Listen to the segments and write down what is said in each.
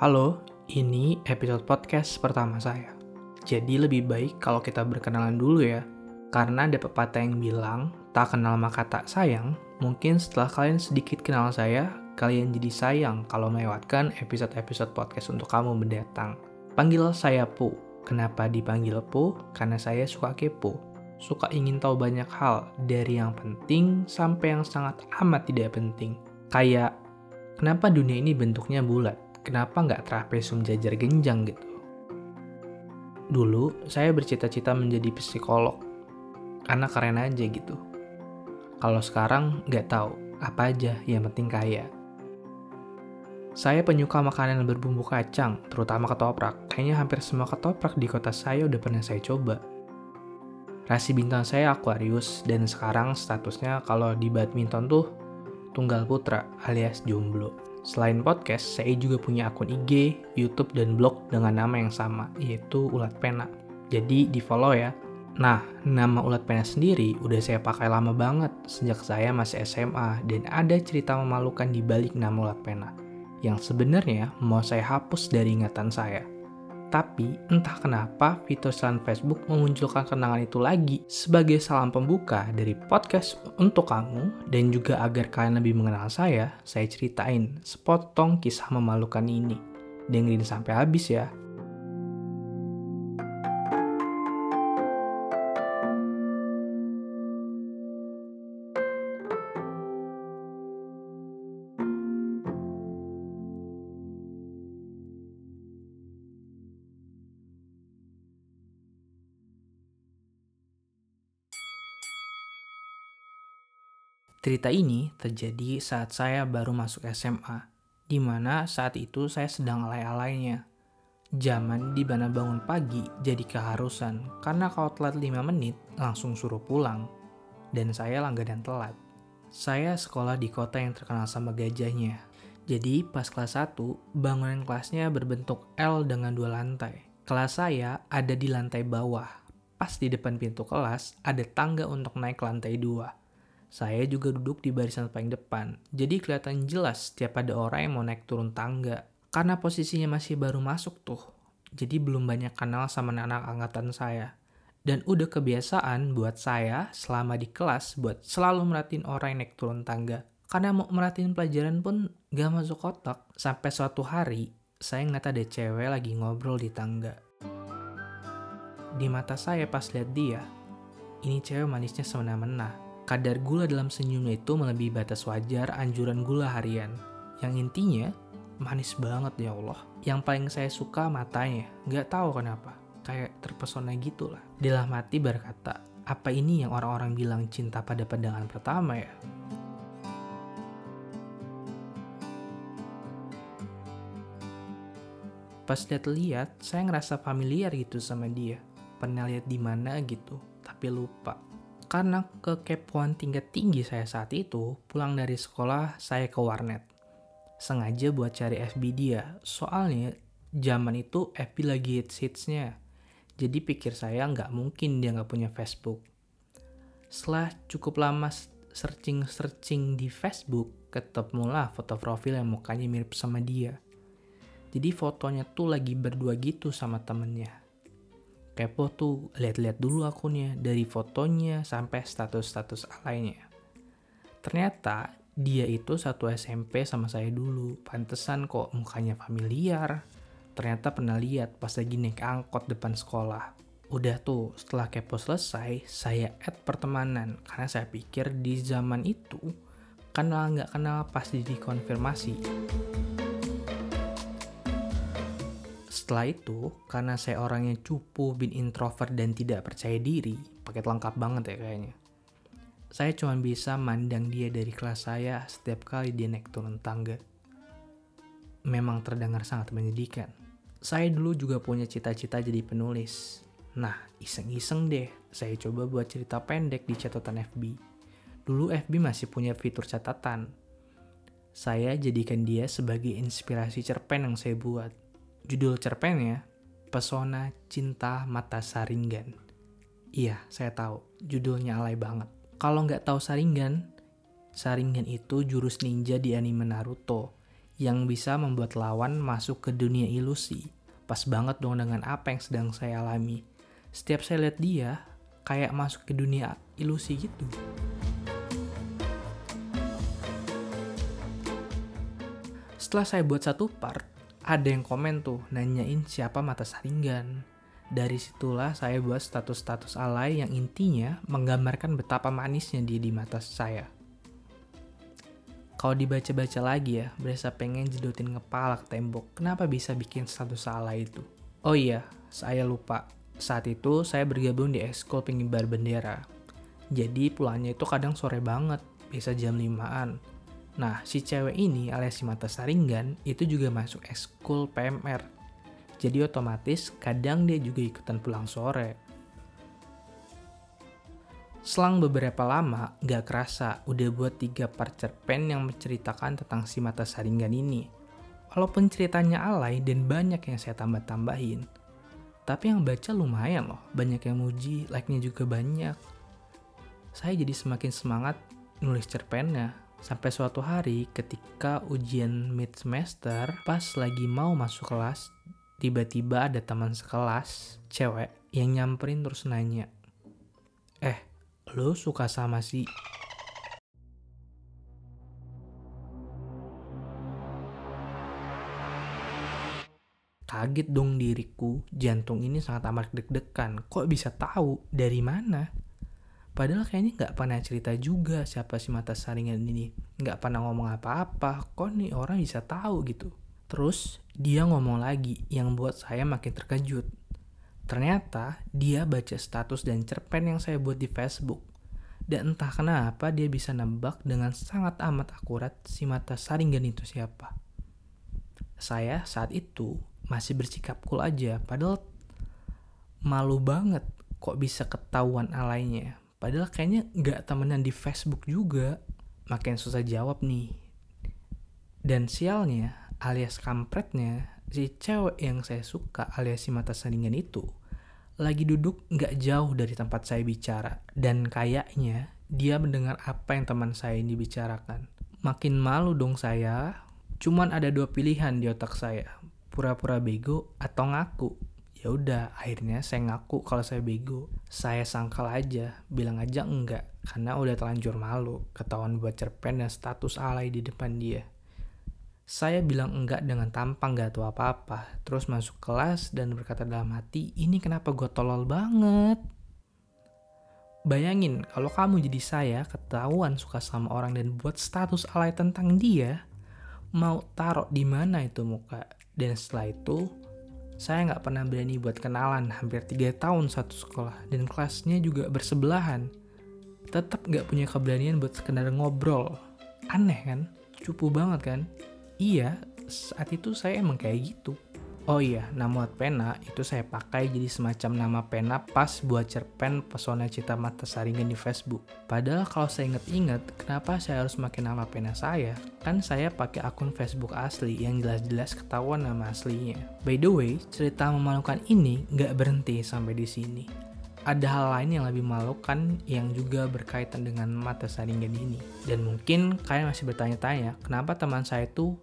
Halo, ini episode podcast pertama saya. Jadi lebih baik kalau kita berkenalan dulu ya. Karena ada pepatah yang bilang, tak kenal maka tak sayang. Mungkin setelah kalian sedikit kenal saya, kalian jadi sayang kalau melewatkan episode-episode podcast untuk kamu mendatang. Panggil saya Pu. Kenapa dipanggil Pu? Karena saya suka kepo. Suka ingin tahu banyak hal, dari yang penting sampai yang sangat amat tidak penting. Kayak, kenapa dunia ini bentuknya bulat? Kenapa nggak trapesium jajar genjang gitu? Dulu saya bercita-cita menjadi psikolog, karena keren aja gitu. Kalau sekarang nggak tahu, apa aja yang penting kaya. Saya penyuka makanan berbumbu kacang, terutama ketoprak. Kayaknya hampir semua ketoprak di kota saya udah pernah saya coba. Rasi bintang saya Aquarius, dan sekarang statusnya kalau di badminton tuh tunggal putra alias jomblo. Selain podcast, saya juga punya akun IG, YouTube, dan blog dengan nama yang sama, yaitu Ulat Pena. Jadi di follow ya. Nah, nama Ulat Pena sendiri udah saya pakai lama banget, sejak saya masih SMA, dan ada cerita memalukan di balik nama Ulat Pena, yang sebenarnya mau saya hapus dari ingatan saya. Tapi entah kenapa fitur selain Facebook memunculkan kenangan itu lagi sebagai salam pembuka dari podcast untuk kamu dan juga agar kalian lebih mengenal saya, saya ceritain sepotong kisah memalukan ini. Dengerin sampai habis ya. Cerita ini terjadi saat saya baru masuk SMA, di mana saat itu saya sedang alay-alaynya. Zaman di mana bangun pagi jadi keharusan, karena kalau telat 5 menit langsung suruh pulang. Dan saya langganan telat. Saya sekolah di kota yang terkenal sama gajahnya. Jadi pas kelas 1, bangunan kelasnya berbentuk L dengan dua lantai. Kelas saya ada di lantai bawah. Pas di depan pintu kelas, ada tangga untuk naik ke lantai 2 saya juga duduk di barisan paling depan, jadi kelihatan jelas setiap ada orang yang mau naik turun tangga. Karena posisinya masih baru masuk tuh, jadi belum banyak kenal sama anak-anak angkatan saya. Dan udah kebiasaan buat saya selama di kelas buat selalu merhatiin orang yang naik turun tangga. Karena mau merhatiin pelajaran pun gak masuk kotak. Sampai suatu hari, saya ngeliat ada cewek lagi ngobrol di tangga. Di mata saya pas lihat dia, ini cewek manisnya semena-mena Kadar gula dalam senyumnya itu melebihi batas wajar anjuran gula harian. Yang intinya, manis banget ya Allah. Yang paling saya suka matanya, nggak tahu kenapa. Kayak terpesona gitu lah. Dalam mati berkata, apa ini yang orang-orang bilang cinta pada pandangan pertama ya? Pas lihat-lihat, saya ngerasa familiar gitu sama dia. Pernah lihat di mana gitu, tapi lupa. Karena kekepoan tingkat tinggi saya saat itu, pulang dari sekolah saya ke warnet. Sengaja buat cari FB dia, soalnya zaman itu FB lagi hits-hitsnya. Jadi pikir saya nggak mungkin dia nggak punya Facebook. Setelah cukup lama searching-searching di Facebook, ketemulah foto profil yang mukanya mirip sama dia. Jadi fotonya tuh lagi berdua gitu sama temennya kepo tuh lihat-lihat dulu akunnya dari fotonya sampai status-status lainnya. Ternyata dia itu satu SMP sama saya dulu. Pantesan kok mukanya familiar. Ternyata pernah lihat pas lagi naik angkot depan sekolah. Udah tuh, setelah kepo selesai, saya add pertemanan. Karena saya pikir di zaman itu, kenal nggak kenal pasti dikonfirmasi. Setelah itu, karena saya orangnya cupu, bin introvert, dan tidak percaya diri, paket lengkap banget ya kayaknya. Saya cuma bisa mandang dia dari kelas saya setiap kali dia naik turun tangga. Memang terdengar sangat menyedihkan. Saya dulu juga punya cita-cita jadi penulis. Nah, iseng-iseng deh, saya coba buat cerita pendek di catatan FB. Dulu FB masih punya fitur catatan. Saya jadikan dia sebagai inspirasi cerpen yang saya buat Judul cerpennya, Pesona Cinta Mata Saringan. Iya, saya tahu, judulnya alay banget. Kalau nggak tahu Saringan, Saringan itu jurus ninja di anime Naruto yang bisa membuat lawan masuk ke dunia ilusi. Pas banget dong dengan apa yang sedang saya alami. Setiap saya lihat dia, kayak masuk ke dunia ilusi gitu. Setelah saya buat satu part, ada yang komen tuh nanyain siapa mata saringan. Dari situlah saya buat status-status alay yang intinya menggambarkan betapa manisnya dia di mata saya. Kalau dibaca-baca lagi ya, berasa pengen jedotin kepala ke tembok. Kenapa bisa bikin satu salah itu? Oh iya, saya lupa. Saat itu saya bergabung di ekskul pengibar bendera. Jadi pulangnya itu kadang sore banget, bisa jam 5-an. Nah, si cewek ini alias si mata saringan itu juga masuk ekskul PMR. Jadi otomatis kadang dia juga ikutan pulang sore. Selang beberapa lama, gak kerasa udah buat tiga part cerpen yang menceritakan tentang si mata saringan ini. Walaupun ceritanya alay dan banyak yang saya tambah-tambahin, tapi yang baca lumayan loh, banyak yang muji, like-nya juga banyak. Saya jadi semakin semangat nulis cerpennya, sampai suatu hari ketika ujian mid semester, pas lagi mau masuk kelas, tiba-tiba ada teman sekelas, cewek, yang nyamperin terus nanya, Eh, lo suka sama si Kaget dong diriku, jantung ini sangat amat deg-degan. Kok bisa tahu? Dari mana? Padahal kayaknya nggak pernah cerita juga siapa si mata saringan ini. Nggak pernah ngomong apa-apa. Kok nih orang bisa tahu gitu? Terus dia ngomong lagi yang buat saya makin terkejut. Ternyata dia baca status dan cerpen yang saya buat di Facebook. Dan entah kenapa dia bisa nebak dengan sangat amat akurat si mata saringan itu siapa. Saya saat itu masih bersikap cool aja, padahal malu banget kok bisa ketahuan alainya. Padahal kayaknya nggak temenan di Facebook juga. Makin susah jawab nih. Dan sialnya alias kampretnya si cewek yang saya suka alias si mata saringan itu lagi duduk nggak jauh dari tempat saya bicara. Dan kayaknya dia mendengar apa yang teman saya ini bicarakan. Makin malu dong saya. Cuman ada dua pilihan di otak saya. Pura-pura bego atau ngaku. Ya udah, akhirnya saya ngaku kalau saya bego. Saya sangkal aja, bilang aja enggak. Karena udah terlanjur malu, ketahuan buat cerpen dan status alay di depan dia. Saya bilang enggak dengan tampang gak tahu apa-apa. Terus masuk kelas dan berkata dalam hati, ini kenapa gue tolol banget? Bayangin kalau kamu jadi saya ketahuan suka sama orang dan buat status alay tentang dia, mau taruh di mana itu muka? Dan setelah itu, saya nggak pernah berani buat kenalan hampir tiga tahun satu sekolah dan kelasnya juga bersebelahan. Tetap nggak punya keberanian buat sekedar ngobrol. Aneh kan? Cupu banget kan? Iya, saat itu saya emang kayak gitu. Oh iya, nama pena itu saya pakai jadi semacam nama pena pas buat cerpen pesona cita mata saringan di Facebook. Padahal kalau saya inget-inget, kenapa saya harus pakai nama pena saya? Kan saya pakai akun Facebook asli yang jelas-jelas ketahuan nama aslinya. By the way, cerita memalukan ini nggak berhenti sampai di sini. Ada hal lain yang lebih memalukan yang juga berkaitan dengan mata saringan ini. Dan mungkin kalian masih bertanya-tanya, kenapa teman saya itu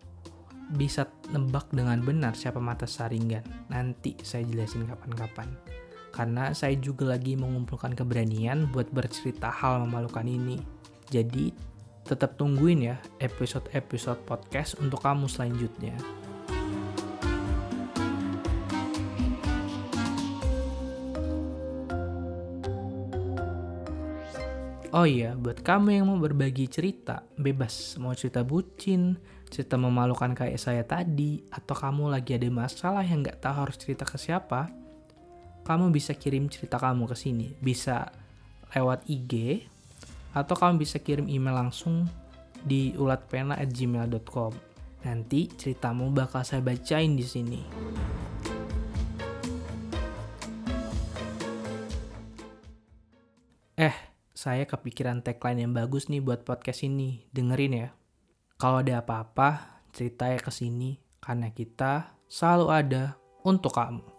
bisa nebak dengan benar siapa mata saringan. Nanti saya jelasin kapan-kapan. Karena saya juga lagi mengumpulkan keberanian buat bercerita hal memalukan ini. Jadi, tetap tungguin ya episode-episode podcast untuk kamu selanjutnya. Oh iya, buat kamu yang mau berbagi cerita, bebas. Mau cerita bucin, cerita memalukan kayak saya tadi, atau kamu lagi ada masalah yang gak tahu harus cerita ke siapa, kamu bisa kirim cerita kamu ke sini. Bisa lewat IG, atau kamu bisa kirim email langsung di ulatpena@gmail.com. Nanti ceritamu bakal saya bacain di sini. Eh, saya kepikiran tagline yang bagus nih buat podcast ini. Dengerin ya. Kalau ada apa-apa, cerita ya ke sini karena kita selalu ada untuk kamu.